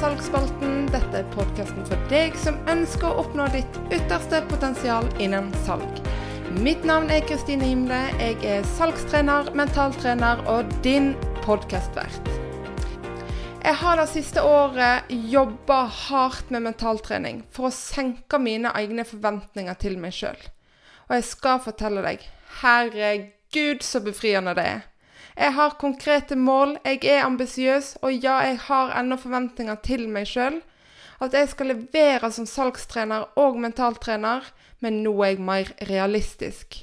Salgsspalten. Dette er podkasten for deg som ønsker å oppnå ditt ytterste potensial innen salg. Mitt navn er Kristine Himle. Jeg er salgstrener, mentaltrener og din podkastvert. Jeg har det siste året jobba hardt med mentaltrening for å senke mine egne forventninger til meg sjøl. Og jeg skal fortelle deg, herregud så befriende det er. Jeg har konkrete mål, jeg er ambisiøs, og ja, jeg har ennå forventninger til meg sjøl. At jeg skal levere som salgstrener og mentaltrener, men nå er jeg mer realistisk.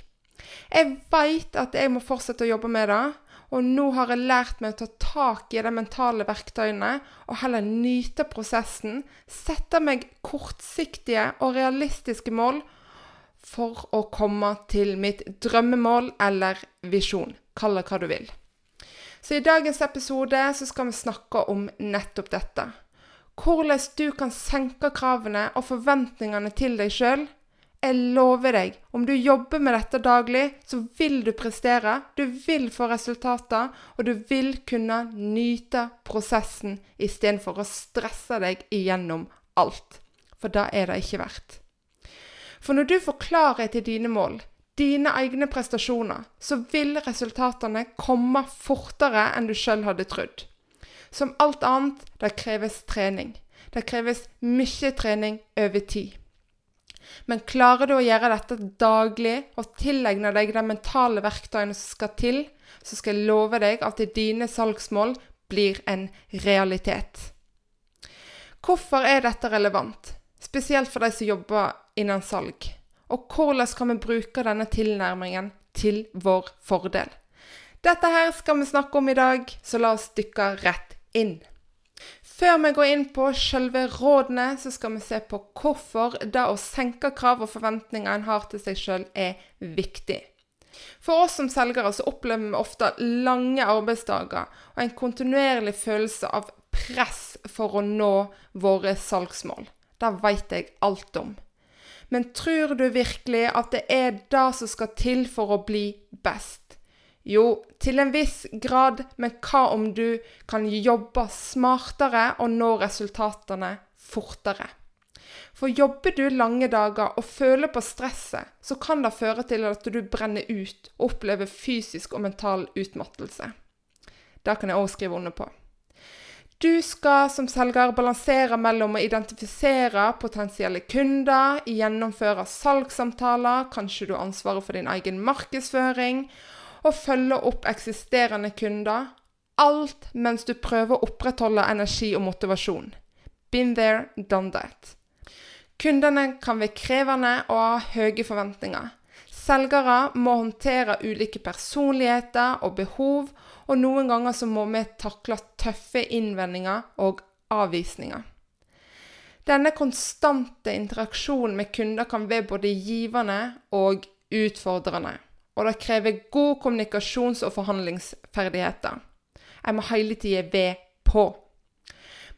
Jeg veit at jeg må fortsette å jobbe med det, og nå har jeg lært meg å ta tak i de mentale verktøyene og heller nyte prosessen, sette meg kortsiktige og realistiske mål for å komme til mitt drømmemål eller visjon. Kall det hva du vil. Så i dagens episode så skal vi snakke om nettopp dette. Hvordan du kan senke kravene og forventningene til deg sjøl. Jeg lover deg, om du jobber med dette daglig, så vil du prestere, du vil få resultater, og du vil kunne nyte prosessen istedenfor å stresse deg igjennom alt. For da er det ikke verdt. For når du får klarhet i dine mål, dine egne prestasjoner, så vil resultatene komme fortere enn du sjøl hadde trodd. Som alt annet, det kreves trening. Det kreves mye trening over tid. Men klarer du å gjøre dette daglig og tilegne deg de mentale verktøyene som skal til, så skal jeg love deg at dine salgsmål blir en realitet. Hvorfor er dette relevant, spesielt for de som jobber innen salg? Og hvordan kan vi bruke denne tilnærmingen til vår fordel? Dette her skal vi snakke om i dag, så la oss dykke rett inn. Før vi går inn på selve rådene, så skal vi se på hvorfor det å senke krav og forventninger en har til seg sjøl, er viktig. For oss som selgere så opplever vi ofte lange arbeidsdager og en kontinuerlig følelse av press for å nå våre salgsmål. Det vet jeg alt om. Men tror du virkelig at det er det som skal til for å bli best? Jo, til en viss grad, men hva om du kan jobbe smartere og nå resultatene fortere? For jobber du lange dager og føler på stresset, så kan det føre til at du brenner ut og opplever fysisk og mental utmattelse. Det kan jeg òg skrive under på. Du skal som selger balansere mellom å identifisere potensielle kunder, gjennomføre salgssamtaler, kanskje du har ansvaret for din egen markedsføring, og følge opp eksisterende kunder. Alt mens du prøver å opprettholde energi og motivasjon. Been there, done that. Kundene kan være krevende og ha høye forventninger. Selgere må håndtere ulike personligheter og behov, og noen ganger så må vi takle tøffe innvendinger og avvisninger. Denne konstante interaksjonen med kunder kan være både givende og utfordrende. Og det krever god kommunikasjons- og forhandlingsferdigheter. Jeg må hele tida være på.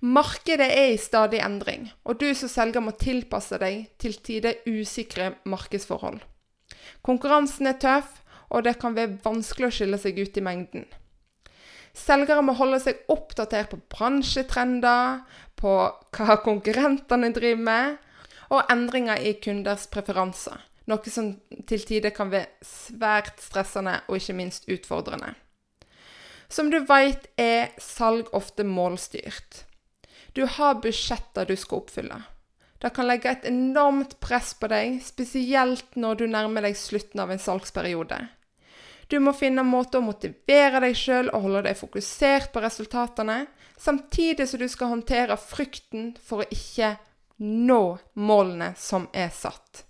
Markedet er i stadig endring, og du som selger må tilpasse deg til tider usikre markedsforhold. Konkurransen er tøff, og det kan være vanskelig å skille seg ut i mengden. Selgere må holde seg oppdatert på bransjetrender, på hva konkurrentene driver med, og endringer i kunders preferanser. Noe som til tider kan være svært stressende og ikke minst utfordrende. Som du vet, er salg ofte målstyrt. Du har budsjetter du skal oppfylle. Det kan legge et enormt press på deg, spesielt når du nærmer deg slutten av en salgsperiode. Du må finne måter å motivere deg sjøl og holde deg fokusert på resultatene, samtidig som du skal håndtere frykten for å ikke nå målene som er satt.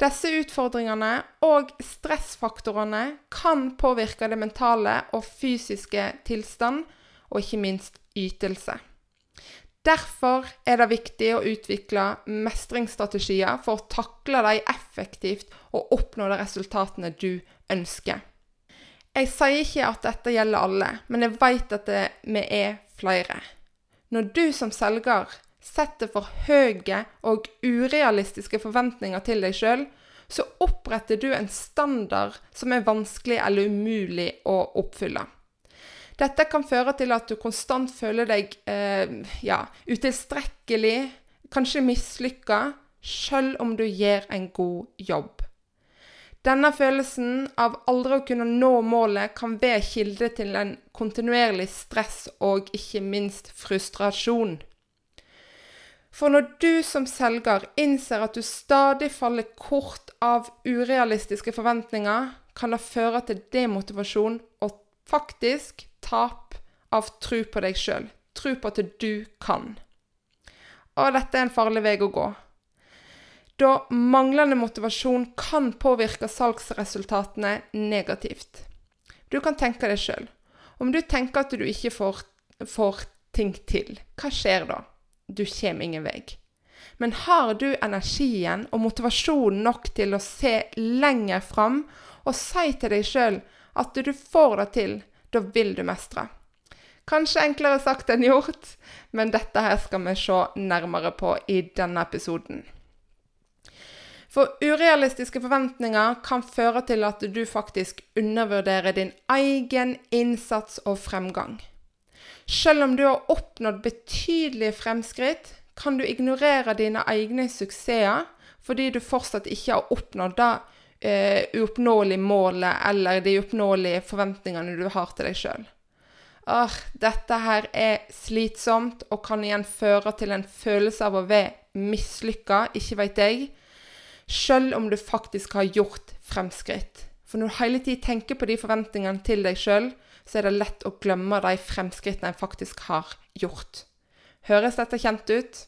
Disse utfordringene og stressfaktorene kan påvirke det mentale og fysiske tilstand, og ikke minst ytelse. Derfor er det viktig å utvikle mestringsstrategier for å takle dem effektivt og oppnå de resultatene du ønsker. Jeg sier ikke at dette gjelder alle, men jeg vet at vi er flere. Når du som selger setter for høye og urealistiske forventninger til deg sjøl, så oppretter du en standard som er vanskelig eller umulig å oppfylle. Dette kan føre til at du konstant føler deg eh, ja, utilstrekkelig, kanskje mislykka, sjøl om du gjør en god jobb. Denne følelsen av aldri å kunne nå målet kan være kilde til en kontinuerlig stress og ikke minst frustrasjon. For når du som selger innser at du stadig faller kort av urealistiske forventninger, kan det føre til demotivasjon og faktisk tap av tro på deg sjøl. Tro på at du kan. Og dette er en farlig vei å gå. Da manglende motivasjon kan påvirke salgsresultatene negativt. Du kan tenke deg sjøl. Om du tenker at du ikke får, får ting til, hva skjer da? Du kommer ingen vei. Men har du energien og motivasjonen nok til å se lenger fram og si til deg sjøl at du får det til, da vil du mestre. Kanskje enklere sagt enn gjort, men dette her skal vi se nærmere på i denne episoden. For urealistiske forventninger kan føre til at du faktisk undervurderer din egen innsats og fremgang. Selv om du har oppnådd betydelige fremskritt, kan du ignorere dine egne suksesser fordi du fortsatt ikke har oppnådd det uh, uoppnåelige målet eller de uoppnåelige forventningene du har til deg sjøl. Ah, dette her er slitsomt og kan igjen føre til en følelse av å være mislykka, ikke veit jeg, sjøl om du faktisk har gjort fremskritt. For når du hele tiden tenker på de forventningene til deg sjøl, så er det lett å glemme de fremskrittene en faktisk har gjort. Høres dette kjent ut?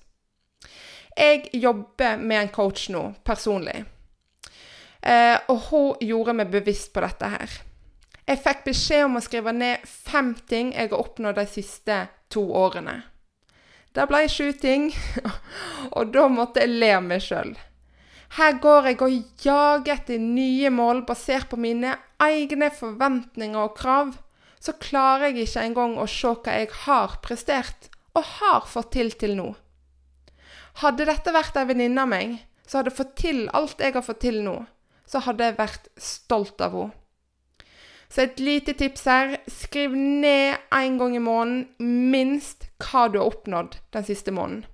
Jeg jobber med en coach nå, personlig. Eh, og hun gjorde meg bevisst på dette her. Jeg fikk beskjed om å skrive ned fem ting jeg har oppnådd de siste to årene. Det ble sju ting, og da måtte jeg le meg sjøl. Her går jeg og jager etter nye mål basert på mine egne forventninger og krav. Så klarer jeg ikke engang å se hva jeg har prestert og har fått til til nå. Hadde dette vært ei venninne av meg, så hadde jeg fått til alt jeg har fått til nå, så hadde jeg vært stolt av henne. Så et lite tips her. Skriv ned én gang i måneden minst hva du har oppnådd den siste måneden.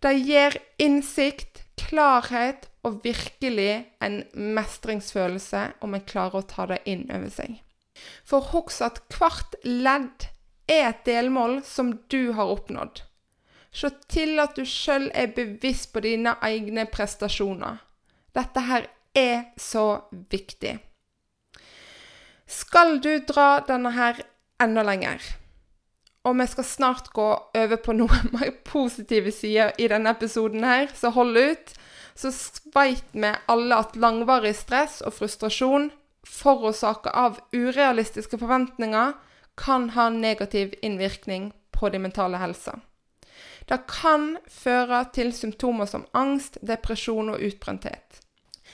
Det gir innsikt, klarhet og virkelig en mestringsfølelse om en klarer å ta det inn over seg. For husk at hvert ledd er et delmål som du har oppnådd. Se til at du sjøl er bevisst på dine egne prestasjoner. Dette her er så viktig. Skal du dra denne her enda lenger, og vi skal snart gå over på noen mer positive sider i denne episoden her, så hold ut, så veit vi alle at langvarig stress og frustrasjon forårsaka av urealistiske forventninger kan ha negativ innvirkning på din mentale helse. Det kan føre til symptomer som angst, depresjon og utbrenthet.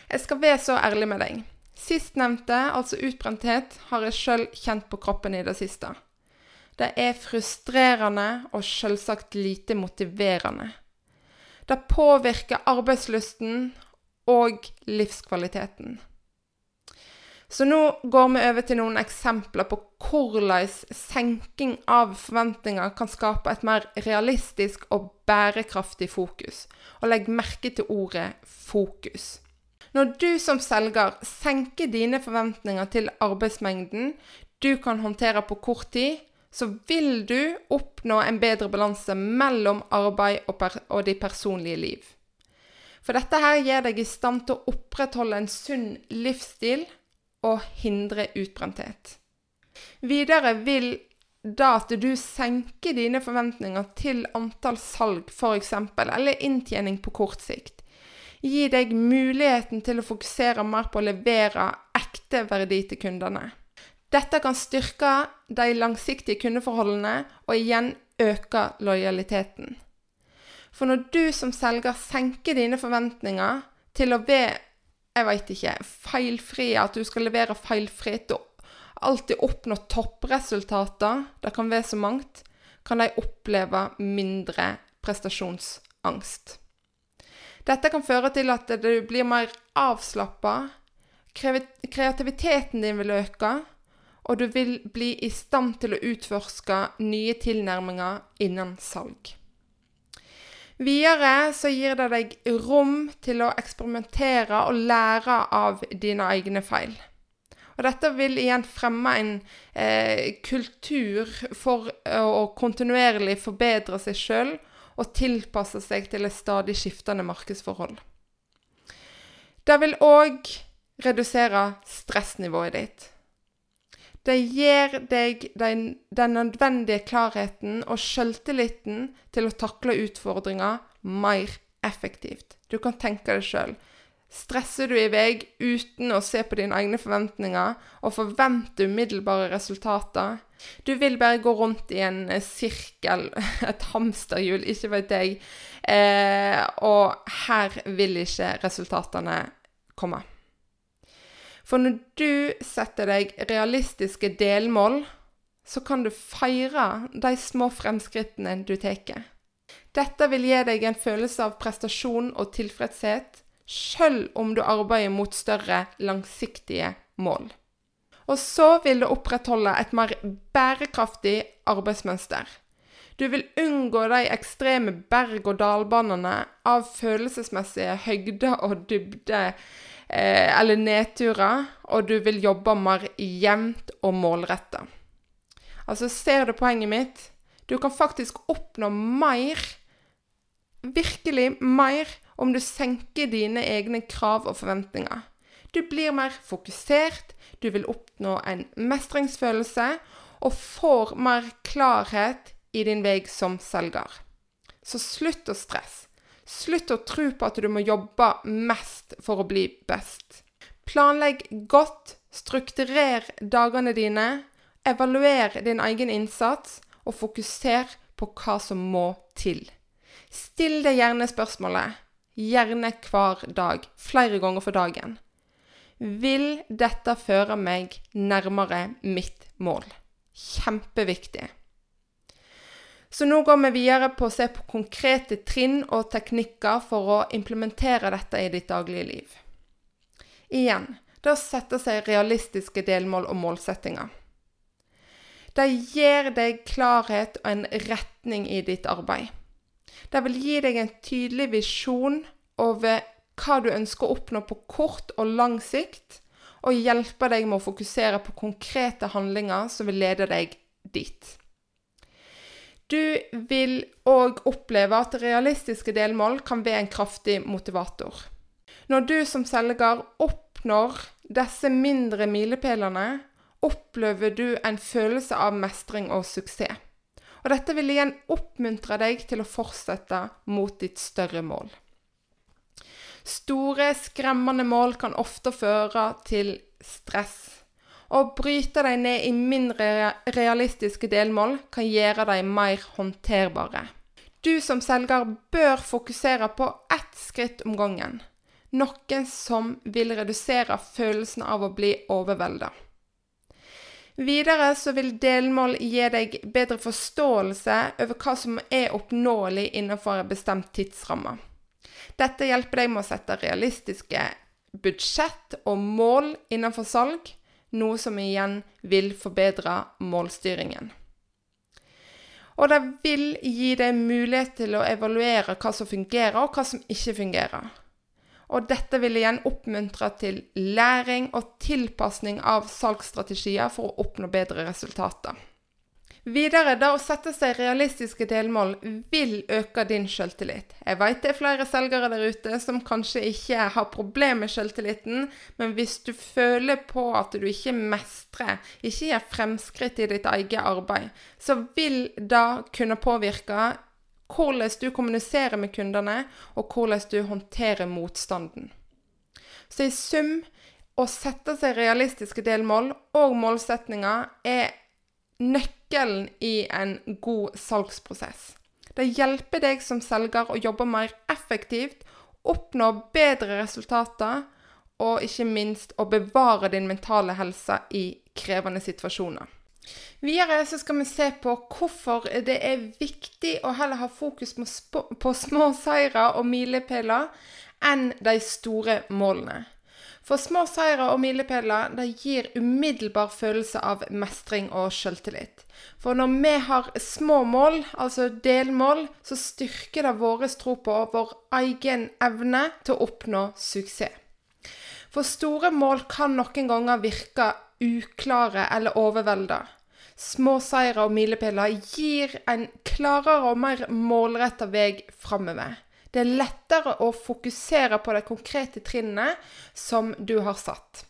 Jeg skal være så ærlig med deg. Sistnevnte, altså utbrenthet, har jeg sjøl kjent på kroppen i det siste. Det er frustrerende og selvsagt lite motiverende. Det påvirker arbeidslysten og livskvaliteten. Så nå går vi over til noen eksempler på hvordan senking av forventninger kan skape et mer realistisk og bærekraftig fokus. Og legg merke til ordet fokus. Når du som selger senker dine forventninger til arbeidsmengden du kan håndtere på kort tid, så vil du oppnå en bedre balanse mellom arbeid og, og de personlige liv. For dette her gir deg i stand til å opprettholde en sunn livsstil og hindre utbrenthet. Videre vil da at du senker dine forventninger til antall salg f.eks., eller inntjening på kort sikt, gi deg muligheten til å fokusere mer på å levere ekte verdi til kundene. Dette kan styrke de langsiktige kundeforholdene og igjen øke lojaliteten. For når du som selger senker dine forventninger til å være jeg veit ikke feilfri, at du skal levere feilfritt og alltid oppnå toppresultater, det kan være så mangt, kan de oppleve mindre prestasjonsangst. Dette kan føre til at du blir mer avslappa, kreativiteten din vil øke, og du vil bli i stand til å utforske nye tilnærminger innen salg. Videre så gir det deg rom til å eksperimentere og lære av dine egne feil. Og dette vil igjen fremme en eh, kultur for å kontinuerlig forbedre seg sjøl og tilpasse seg til et stadig skiftende markedsforhold. Det vil òg redusere stressnivået ditt. Det gir deg den, den nødvendige klarheten og sjøltilliten til å takle utfordringer mer effektivt. Du kan tenke deg sjøl. Stresser du i vei uten å se på dine egne forventninger og forventer umiddelbare resultater? Du vil bare gå rundt i en sirkel, et hamsterhjul, ikke vet jeg, eh, og her vil ikke resultatene komme. For når du setter deg realistiske delmål, så kan du feire de små fremskrittene du tar. Dette vil gi deg en følelse av prestasjon og tilfredshet sjøl om du arbeider mot større, langsiktige mål. Og så vil det opprettholde et mer bærekraftig arbeidsmønster. Du vil unngå de ekstreme berg-og-dal-banene av følelsesmessige høyder og dybde eh, eller nedturer, og du vil jobbe mer jevnt og målretta. Altså, ser du poenget mitt? Du kan faktisk oppnå mer, virkelig mer, om du senker dine egne krav og forventninger. Du blir mer fokusert, du vil oppnå en mestringsfølelse og får mer klarhet i din vei som selger. Så slutt å stresse. Slutt å tro på at du må jobbe mest for å bli best. Planlegg godt, strukturer dagene dine, evaluer din egen innsats, og fokuser på hva som må til. Still deg gjerne spørsmålet gjerne hver dag, flere ganger for dagen. Vil dette føre meg nærmere mitt mål? Kjempeviktig. Så nå går vi videre på å se på konkrete trinn og teknikker for å implementere dette i ditt daglige liv. Igjen, det å sette seg realistiske delmål og målsettinger. Det gir deg klarhet og en retning i ditt arbeid. Det vil gi deg en tydelig visjon over hva du ønsker å oppnå på kort og lang sikt, og hjelpe deg med å fokusere på konkrete handlinger som vil lede deg dit. Du vil òg oppleve at realistiske delmål kan være en kraftig motivator. Når du som selger oppnår disse mindre milepælene, opplever du en følelse av mestring og suksess. Og dette vil igjen oppmuntre deg til å fortsette mot ditt større mål. Store, skremmende mål kan ofte føre til stress. Å bryte dem ned i mindre realistiske delmål kan gjøre dem mer håndterbare. Du som selger bør fokusere på ett skritt om gangen. Noe som vil redusere følelsen av å bli overvelda. Videre så vil delmål gi deg bedre forståelse over hva som er oppnåelig innenfor en bestemt tidsramme. Dette hjelper deg med å sette realistiske budsjett og mål innenfor salg, noe som igjen vil forbedre målstyringen. Og det vil gi deg mulighet til å evaluere hva som fungerer, og hva som ikke fungerer. Og dette vil igjen oppmuntre til læring og tilpasning av salgsstrategier for å oppnå bedre resultater. Videre, det å sette seg realistiske delmål vil øke din selvtillit. Jeg vet det er flere selgere der ute som kanskje ikke har problemer med selvtilliten, men hvis du føler på at du ikke mestrer, ikke gjør fremskritt i ditt eget arbeid, så vil det kunne påvirke hvordan du kommuniserer med kundene, og hvordan du håndterer motstanden. Så i sum, å sette seg realistiske delmål og målsetninger er nøkkelen i en god salgsprosess. Det hjelper deg som selger å jobbe mer effektivt, oppnå bedre resultater og ikke minst å bevare din mentale helse i krevende situasjoner. Videre så skal vi se på hvorfor det er viktig å heller ha fokus på små seire og milepæler enn de store målene. For små seire og milepæler gir umiddelbar følelse av mestring og selvtillit. For når vi har små mål, altså delmål, så styrker det vår tro på vår egen evne til å oppnå suksess. For store mål kan noen ganger virke uklare eller overvelda. Små seire og milepæler gir en klarere og mer målretta vei framover. Det er lettere å fokusere på de konkrete trinnene som du har satt.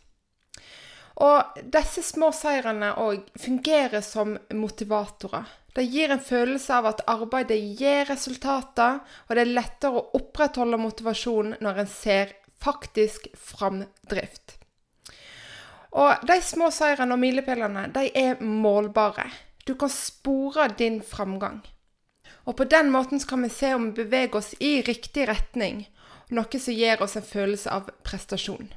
Og disse små seirene òg fungerer som motivatorer. Det gir en følelse av at arbeidet gir resultater, og det er lettere å opprettholde motivasjonen når en ser faktisk framdrift. Og de små seirene og milepælene, de er målbare. Du kan spore din framgang. Og på den måten kan vi se om vi beveger oss i riktig retning, noe som gir oss en følelse av prestasjon.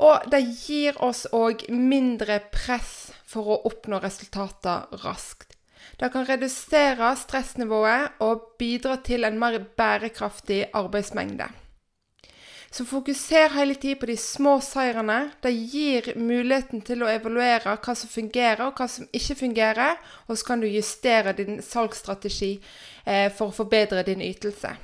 Og det gir oss òg mindre press for å oppnå resultater raskt. Det kan redusere stressnivået og bidra til en mer bærekraftig arbeidsmengde. Så fokuser hele tida på de små seirene. Det gir muligheten til å evaluere hva som fungerer og hva som ikke fungerer, og så kan du justere din salgsstrategi eh, for å forbedre din ytelse.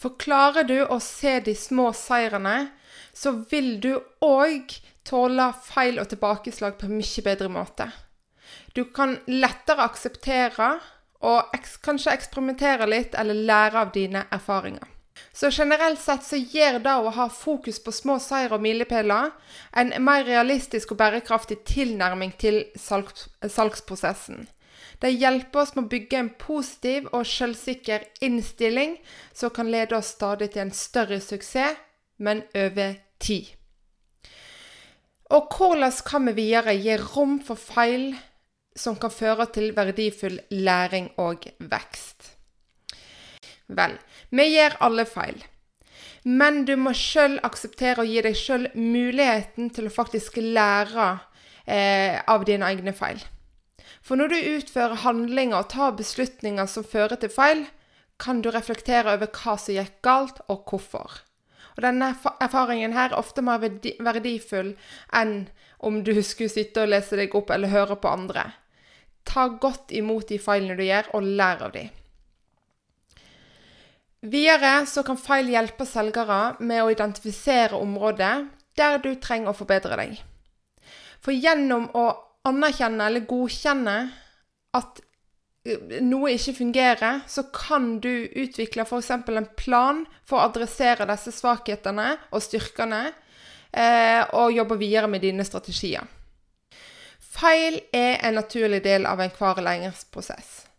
For klarer du å se de små seirene, så vil du òg tåle feil og tilbakeslag på en mye bedre måte. Du kan lettere akseptere og eks kanskje eksperimentere litt eller lære av dine erfaringer. Så generelt sett så gir det å ha fokus på små seier og milepæler en mer realistisk og bærekraftig tilnærming til salgs salgsprosessen. Det hjelper oss med å bygge en positiv og selvsikker innstilling som kan lede oss stadig til en større suksess, men over tid. Og hvordan kan vi videre gi rom for feil som kan føre til verdifull læring og vekst? Vel, vi gjør alle feil. Men du må sjøl akseptere og gi deg sjøl muligheten til å faktisk lære eh, av dine egne feil. For når du utfører handlinger og tar beslutninger som fører til feil, kan du reflektere over hva som gikk galt, og hvorfor. Og denne erfaringen her er ofte mer verdifull enn om du skulle sitte og lese deg opp eller høre på andre. Ta godt imot de feilene du gjør, og lær av dem. Videre så kan feil hjelpe selgere med å identifisere området der du trenger å forbedre deg. For gjennom å anerkjenne eller godkjenne at eh, noe ikke fungerer, så kan du utvikle f.eks. en plan for å adressere disse svakhetene og styrkene, eh, og jobbe videre med dine strategier. Feil er en naturlig del av enhver læringsprosess.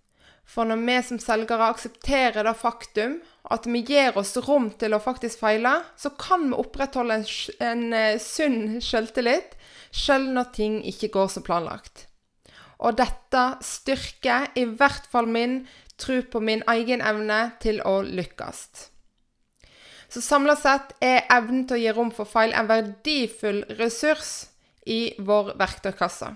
For når vi som selgere aksepterer det faktum at vi gir oss rom til å faktisk feile, så kan vi opprettholde en, en uh, sunn selvtillit selv når ting ikke går som planlagt. Og dette styrker i hvert fall min tro på min egen evne til å lykkes. Så samla sett er evnen til å gi rom for feil en verdifull ressurs i vår verktøykasse.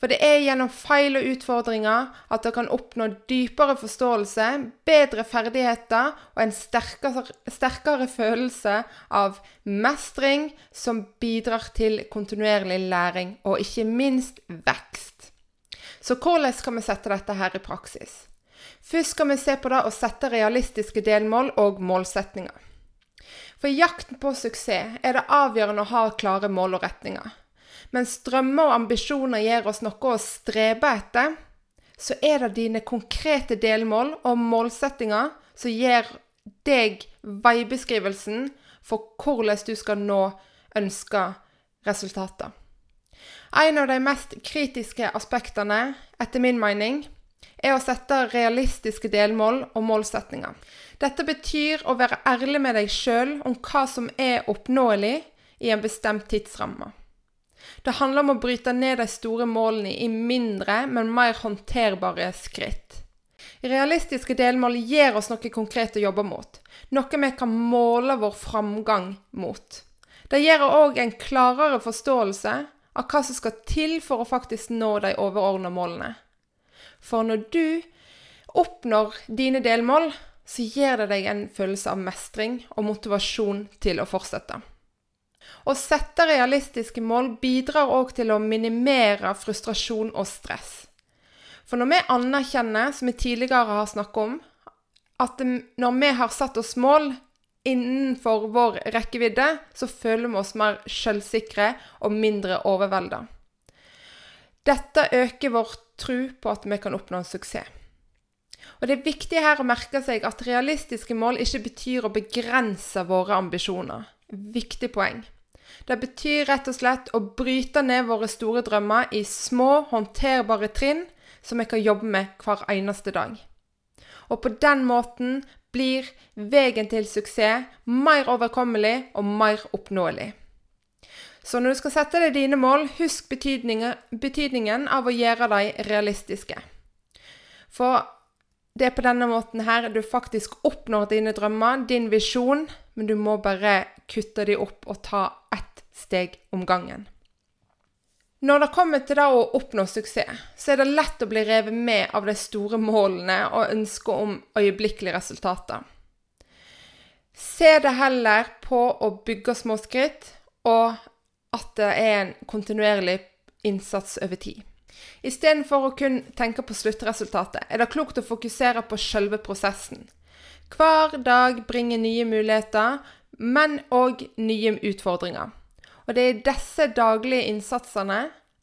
For det er gjennom feil og utfordringer at dere kan oppnå dypere forståelse, bedre ferdigheter og en sterkere, sterkere, følelse av mestring som bidrar til kontinuerlig læring, og ikke minst vekst. Så hvordan skal vi sette dette her i praksis? Først skal vi se på det å sette realistiske delmål og målsetninger. For i jakten på suksess er det avgjørende å ha klare mål og retninger. Mens drømmer og ambisjoner gir oss noe å strebe etter, så er det dine konkrete delmål og målsettinger som gir deg veibeskrivelsen for hvordan du skal nå ønska resultater. En av de mest kritiske aspektene, etter min mening, er å sette realistiske delmål og målsettinger. Dette betyr å være ærlig med deg sjøl om hva som er oppnåelig i en bestemt tidsramme. Det handler om å bryte ned de store målene i mindre, men mer håndterbare skritt. Realistiske delmål gir oss noe konkret å jobbe mot, noe vi kan måle vår framgang mot. Det gir òg en klarere forståelse av hva som skal til for å faktisk nå de overordna målene. For når du oppnår dine delmål, så gir det deg en følelse av mestring og motivasjon til å fortsette. Å sette realistiske mål bidrar òg til å minimere frustrasjon og stress. For når vi anerkjenner, som vi tidligere har snakket om, at når vi har satt oss mål innenfor vår rekkevidde, så føler vi oss mer selvsikre og mindre overvelda. Dette øker vår tro på at vi kan oppnå en suksess. Og Det er viktig her å merke seg at realistiske mål ikke betyr å begrense våre ambisjoner. Viktig poeng. Det betyr rett og slett å bryte ned våre store drømmer i små, håndterbare trinn som vi kan jobbe med hver eneste dag. Og på den måten blir veien til suksess mer overkommelig og mer oppnåelig. Så når du skal sette deg dine mål, husk betydningen, av å gjøre dem realistiske. For det er på denne måten her du faktisk oppnår dine drømmer, din visjon, men du må bare kutte dem opp og ta steg om gangen. Når det kommer til det å oppnå suksess, så er det lett å bli revet med av de store målene og ønsket om øyeblikkelige resultater. Se det heller på å bygge små skritt, og at det er en kontinuerlig innsats over tid. Istedenfor å kun tenke på sluttresultatet, er det klokt å fokusere på selve prosessen. Hver dag bringer nye muligheter, men òg nye utfordringer. Og det er i disse daglige innsatsene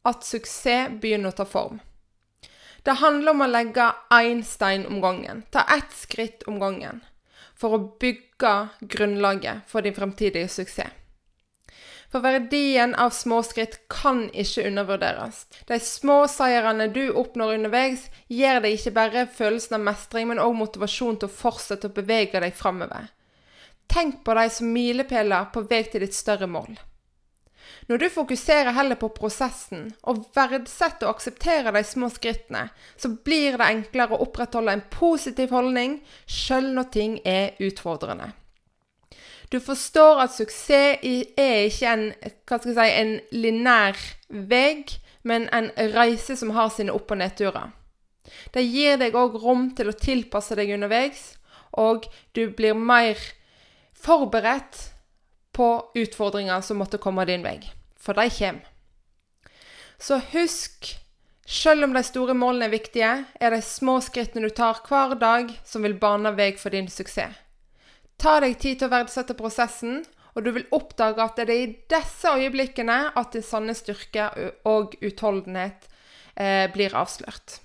at suksess begynner å ta form. Det handler om å legge én stein om gangen, ta ett skritt om gangen, for å bygge grunnlaget for din fremtidige suksess. For verdien av små skritt kan ikke undervurderes. De små seirene du oppnår underveis, gir deg ikke bare følelsen av mestring, men òg motivasjon til å fortsette å bevege deg framover. Tenk på dem som milepæler på vei til ditt større mål. Når du fokuserer heller på prosessen og verdsetter og aksepterer de små skrittene, så blir det enklere å opprettholde en positiv holdning sjøl når ting er utfordrende. Du forstår at suksess er ikke en, hva si, en linær vei, men en reise som har sine opp- og nedturer. Det gir deg òg rom til å tilpasse deg underveis, og du blir mer forberedt på utfordringer som måtte komme din vei. For de kommer. Så husk, selv om de store målene er viktige, er de små skrittene du tar hver dag, som vil bane vei for din suksess. Ta deg tid til å verdsette prosessen, og du vil oppdage at det er i disse øyeblikkene at din sanne styrke og utholdenhet eh, blir avslørt.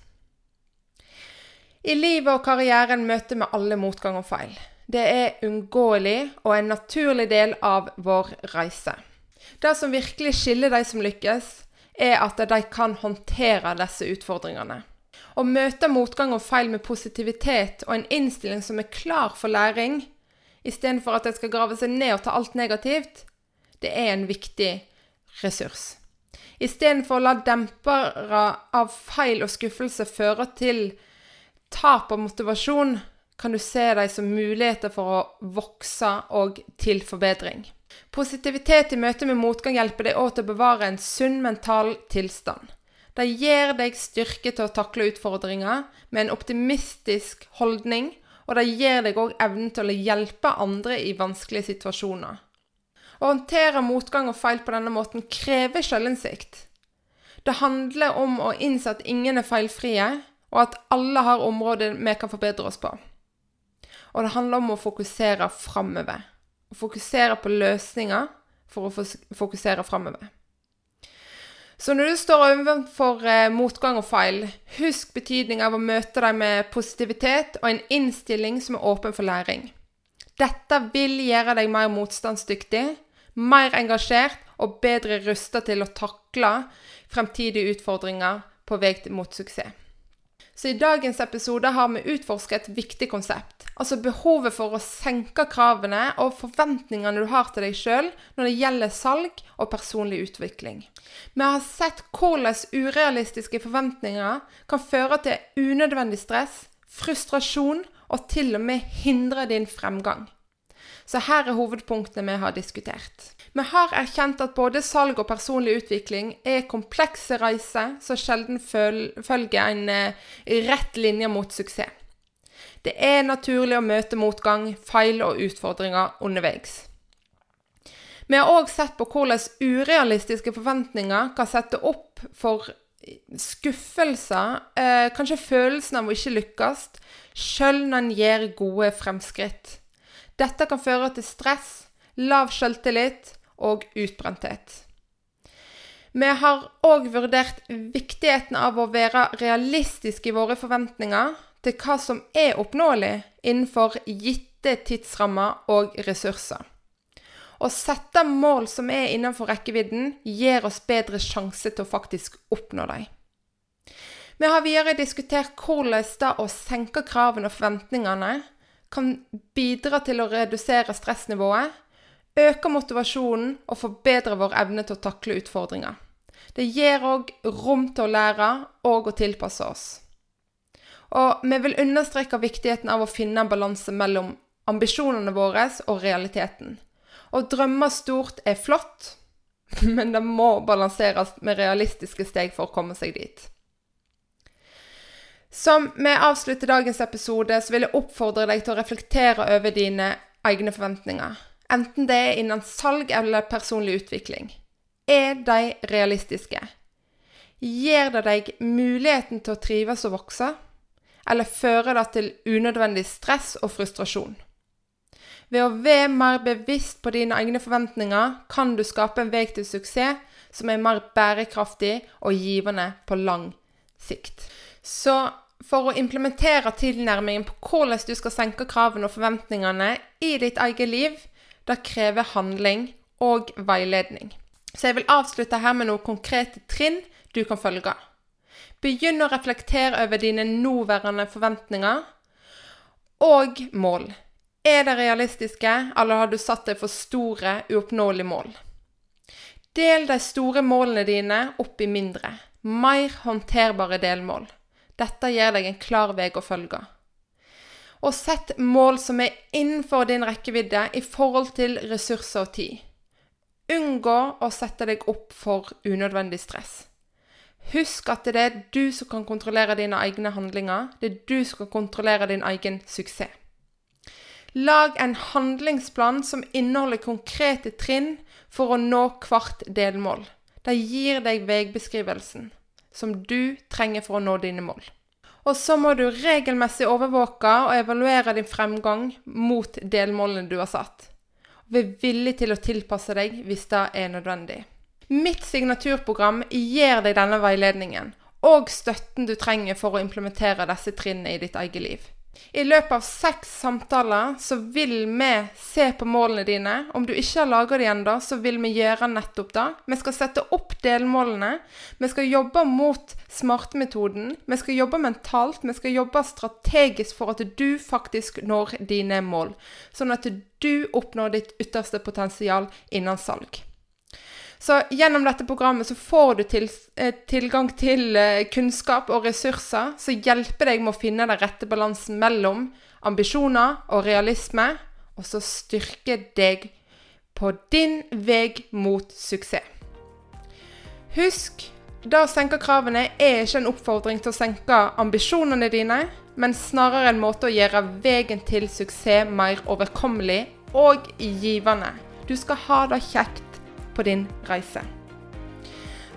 I livet og karrieren møter vi alle motgang og feil. Det er uunngåelig og en naturlig del av vår reise. Det som virkelig skiller de som lykkes, er at de kan håndtere disse utfordringene. Å møte motgang og feil med positivitet og en innstilling som er klar for læring, istedenfor at en skal grave seg ned og ta alt negativt, det er en viktig ressurs. Istedenfor å la dempere av feil og skuffelse føre til tap av motivasjon, kan du se dem som muligheter for å vokse og til forbedring. Positivitet i møte med motgang hjelper deg òg til å bevare en sunn mental tilstand. Det gir deg styrke til å takle utfordringer med en optimistisk holdning, og det gir deg òg evnen til å hjelpe andre i vanskelige situasjoner. Å håndtere motgang og feil på denne måten krever selvinnsikt. Det handler om å innse at ingen er feilfrie, og at alle har områder vi kan forbedre oss på. Og det handler om å fokusere framover. Å fokusere på løsninger for å fokusere framover. Så når du står overfor eh, motgang og feil, husk betydningen av å møte dem med positivitet og en innstilling som er åpen for læring. Dette vil gjøre deg mer motstandsdyktig, mer engasjert og bedre rusta til å takle fremtidige utfordringer på vei mot suksess. Så i dagens episode har vi utforsket et viktig konsept. Altså behovet for å senke kravene og forventningene du har til deg sjøl når det gjelder salg og personlig utvikling. Vi har sett hvordan urealistiske forventninger kan føre til unødvendig stress, frustrasjon og til og med hindre din fremgang. Så her er hovedpunktene vi har diskutert. Vi har erkjent at både salg og personlig utvikling er komplekse reiser som sjelden følger en eh, rett linje mot suksess. Det er naturlig å møte motgang, feil og utfordringer underveis. Vi har òg sett på hvordan urealistiske forventninger kan sette opp for skuffelser, eh, kanskje følelsen av å ikke lykkes, sjøl når en gjør gode fremskritt. Dette kan føre til stress, lav selvtillit og utbrenthet. Vi har òg vurdert viktigheten av å være realistiske i våre forventninger til hva som er oppnåelig innenfor gitte tidsrammer og ressurser. Å sette mål som er innenfor rekkevidden, gir oss bedre sjanse til å faktisk oppnå dem. Vi har videre diskutert hvordan det å senke kravene og forventningene kan bidra til å redusere stressnivået, øke motivasjonen og forbedre vår evne til å takle utfordringer. Det gir òg rom til å lære og å tilpasse oss. Og vi vil understreke viktigheten av å finne en balanse mellom ambisjonene våre og realiteten. Å drømme stort er flott, men det må balanseres med realistiske steg for å komme seg dit. Som vi avslutter dagens episode, så vil jeg oppfordre deg til å reflektere over dine egne forventninger. Enten det er innen salg eller personlig utvikling. Er de realistiske? Gir det deg muligheten til å trives og vokse, eller fører det til unødvendig stress og frustrasjon? Ved å være mer bevisst på dine egne forventninger kan du skape en vei til suksess som er mer bærekraftig og givende på lang sikt. Så for å implementere tilnærmingen på hvordan du skal senke kravene og forventningene i ditt eget liv, det krever handling og veiledning. Så jeg vil avslutte her med noen konkrete trinn du kan følge. Begynn å reflektere over dine nåværende forventninger og mål. Er det realistiske, eller har du satt deg for store, uoppnåelige mål? Del de store målene dine opp i mindre, mer håndterbare delmål. Dette gir deg en klar vei å følge. Og sett mål som er innenfor din rekkevidde i forhold til ressurser og tid. Unngå å sette deg opp for unødvendig stress. Husk at det er du som kan kontrollere dine egne handlinger. Det er du som kan kontrollere din egen suksess. Lag en handlingsplan som inneholder konkrete trinn for å nå hvert delmål. Det gir deg veibeskrivelsen som du trenger for å nå dine mål. Og så må du regelmessig overvåke og evaluere din fremgang mot delmålene du har satt. Og være villig til å tilpasse deg hvis det er nødvendig. Mitt signaturprogram gir deg denne veiledningen og støtten du trenger for å implementere disse trinnene i ditt eget liv. I løpet av seks samtaler så vil vi se på målene dine. Om du ikke har laga det ennå, så vil vi gjøre nettopp det. Vi skal sette opp delmålene. Vi skal jobbe mot smartmetoden. Vi skal jobbe mentalt. Vi skal jobbe strategisk for at du faktisk når dine mål. Sånn at du oppnår ditt ytterste potensial innen salg. Så gjennom dette programmet så får du til, eh, tilgang til eh, kunnskap og ressurser som hjelper deg med å finne den rette balansen mellom ambisjoner og realisme, og så styrker deg på din vei mot suksess. Husk, det å senke kravene er ikke en oppfordring til å senke ambisjonene dine, men snarere en måte å gjøre veien til suksess mer overkommelig og givende. Du skal ha det kjekt på din reise.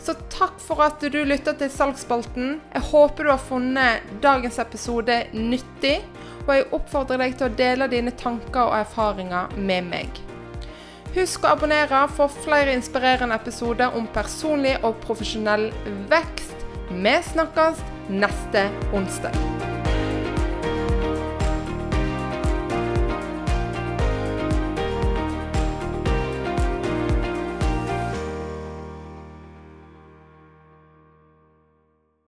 Så takk for at du lytta til Salgsspalten. Jeg håper du har funnet dagens episode nyttig, og jeg oppfordrer deg til å dele dine tanker og erfaringer med meg. Husk å abonnere for flere inspirerende episoder om personlig og profesjonell vekst. Vi snakkes neste onsdag.